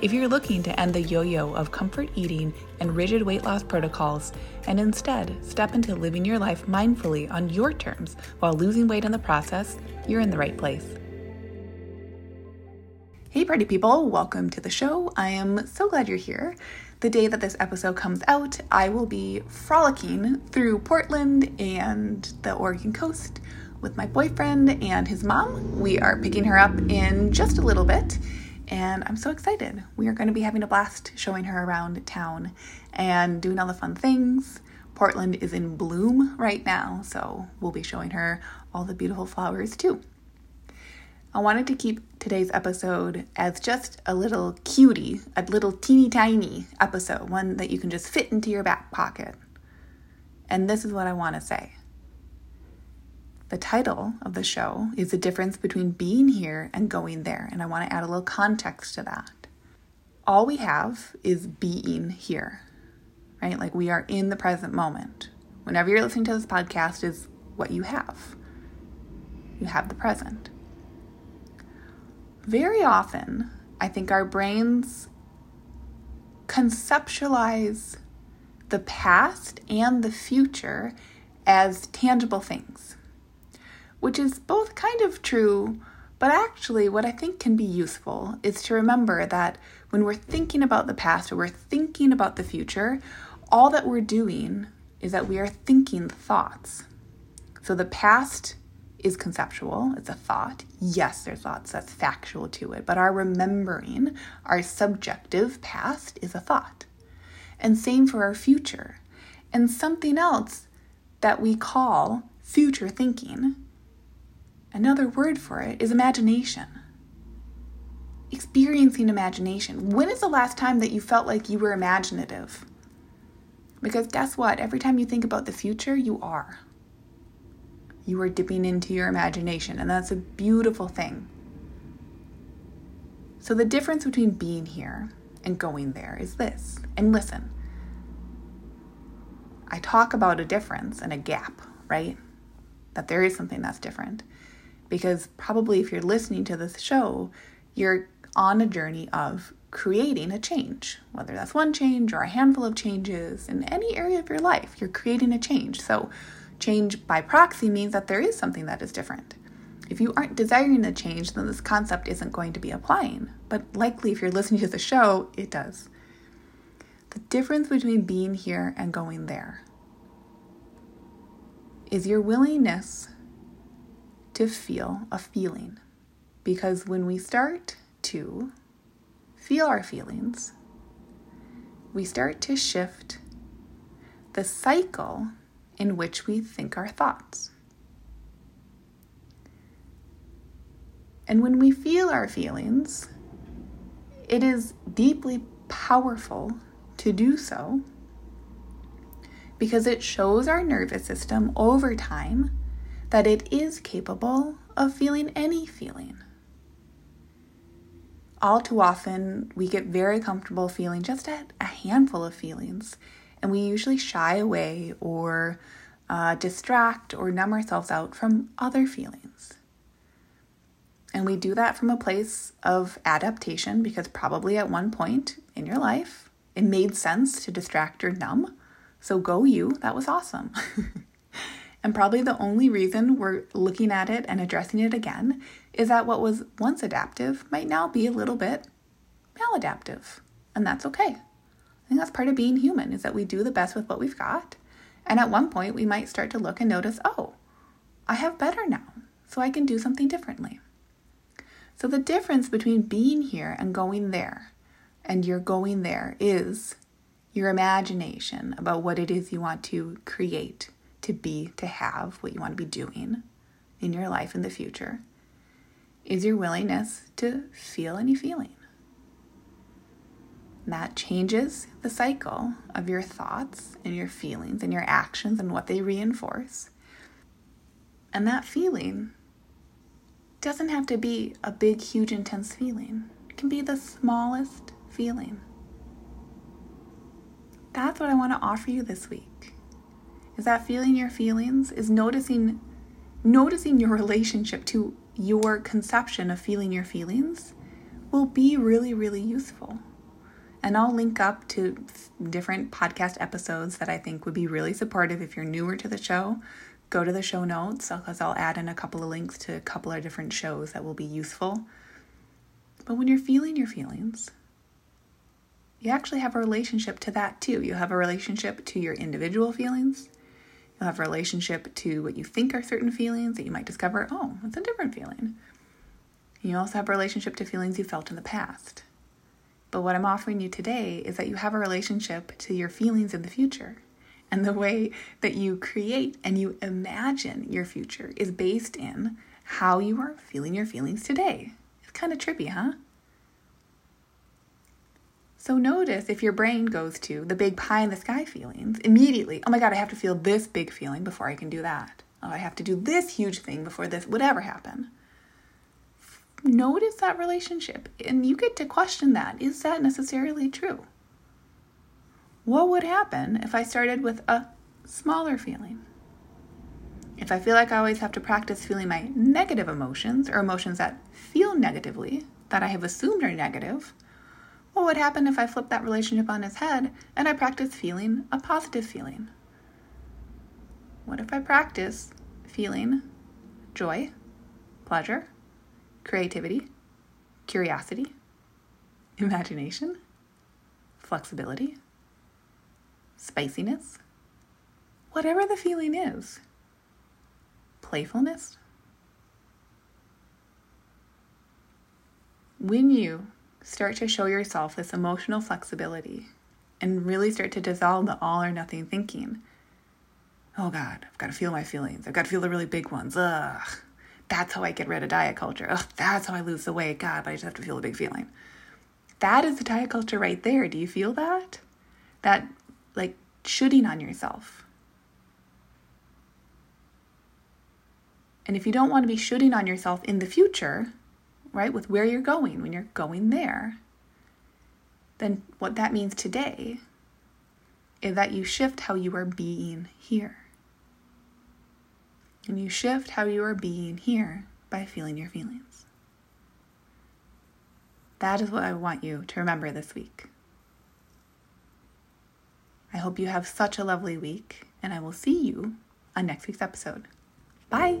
If you're looking to end the yo yo of comfort eating and rigid weight loss protocols and instead step into living your life mindfully on your terms while losing weight in the process, you're in the right place. Hey, party people, welcome to the show. I am so glad you're here. The day that this episode comes out, I will be frolicking through Portland and the Oregon coast with my boyfriend and his mom. We are picking her up in just a little bit and I'm so excited. We are going to be having a blast showing her around town and doing all the fun things. Portland is in bloom right now, so we'll be showing her all the beautiful flowers too. I wanted to keep today's episode as just a little cutie, a little teeny tiny episode, one that you can just fit into your back pocket. And this is what I want to say. The title of the show is the difference between being here and going there, and I want to add a little context to that. All we have is being here, right? Like we are in the present moment. Whenever you're listening to this podcast, is what you have. You have the present. Very often, I think our brains conceptualize the past and the future as tangible things which is both kind of true, but actually, what I think can be useful is to remember that when we're thinking about the past or we're thinking about the future, all that we're doing is that we are thinking thoughts. So the past is conceptual, it's a thought. Yes, there's thoughts, that's factual to it, but our remembering, our subjective past is a thought. And same for our future. And something else that we call future thinking Another word for it is imagination. Experiencing imagination. When is the last time that you felt like you were imaginative? Because guess what? Every time you think about the future, you are. You are dipping into your imagination, and that's a beautiful thing. So, the difference between being here and going there is this. And listen, I talk about a difference and a gap, right? That there is something that's different because probably if you're listening to this show, you're on a journey of creating a change, whether that's one change or a handful of changes in any area of your life, you're creating a change. So, change by proxy means that there is something that is different. If you aren't desiring a change, then this concept isn't going to be applying. But likely, if you're listening to the show, it does. The difference between being here and going there is your willingness to feel a feeling. Because when we start to feel our feelings, we start to shift the cycle in which we think our thoughts. And when we feel our feelings, it is deeply powerful to do so because it shows our nervous system over time that it is capable of feeling any feeling. All too often, we get very comfortable feeling just a, a handful of feelings, and we usually shy away or uh, distract or numb ourselves out from other feelings. And we do that from a place of adaptation because probably at one point in your life, it made sense to distract or numb. So go you, that was awesome. And probably the only reason we're looking at it and addressing it again is that what was once adaptive might now be a little bit maladaptive. And that's okay. I think that's part of being human is that we do the best with what we've got. And at one point, we might start to look and notice, oh, I have better now, so I can do something differently. So the difference between being here and going there, and your going there, is your imagination about what it is you want to create to be, to have, what you want to be doing in your life in the future, is your willingness to feel any feeling. That changes the cycle of your thoughts and your feelings and your actions and what they reinforce. And that feeling doesn't have to be a big, huge, intense feeling. It can be the smallest feeling. That's what I want to offer you this week. Is that feeling your feelings? Is noticing noticing your relationship to your conception of feeling your feelings will be really, really useful. And I'll link up to different podcast episodes that I think would be really supportive if you're newer to the show. Go to the show notes because I'll add in a couple of links to a couple of different shows that will be useful. But when you're feeling your feelings, you actually have a relationship to that too. You have a relationship to your individual feelings. A relationship to what you think are certain feelings that you might discover, oh, it's a different feeling. You also have a relationship to feelings you felt in the past. But what I'm offering you today is that you have a relationship to your feelings in the future. And the way that you create and you imagine your future is based in how you are feeling your feelings today. It's kind of trippy, huh? So notice if your brain goes to the big pie in the sky feelings, immediately, oh my God, I have to feel this big feeling before I can do that. Oh, I have to do this huge thing before this would ever happen notice that relationship and you get to question that. Is that necessarily true? What would happen if I started with a smaller feeling? If I feel like I always have to practice feeling my negative emotions or emotions that feel negatively, that I have assumed are negative, what would happen if I flip that relationship on its head and I practice feeling a positive feeling? What if I practice feeling joy, pleasure, creativity, curiosity, imagination, flexibility, spiciness, whatever the feeling is, playfulness. When you start to show yourself this emotional flexibility and really start to dissolve the all or nothing thinking, oh God, I've got to feel my feelings. I've got to feel the really big ones. Ugh. That's how I get rid of diet culture. Ugh, that's how I lose the weight. God, but I just have to feel a big feeling. That is the diet culture right there. Do you feel that? That like shooting on yourself. And if you don't want to be shooting on yourself in the future, right, with where you're going when you're going there, then what that means today is that you shift how you are being here. And you shift how you are being here by feeling your feelings. That is what I want you to remember this week. I hope you have such a lovely week, and I will see you on next week's episode. Bye.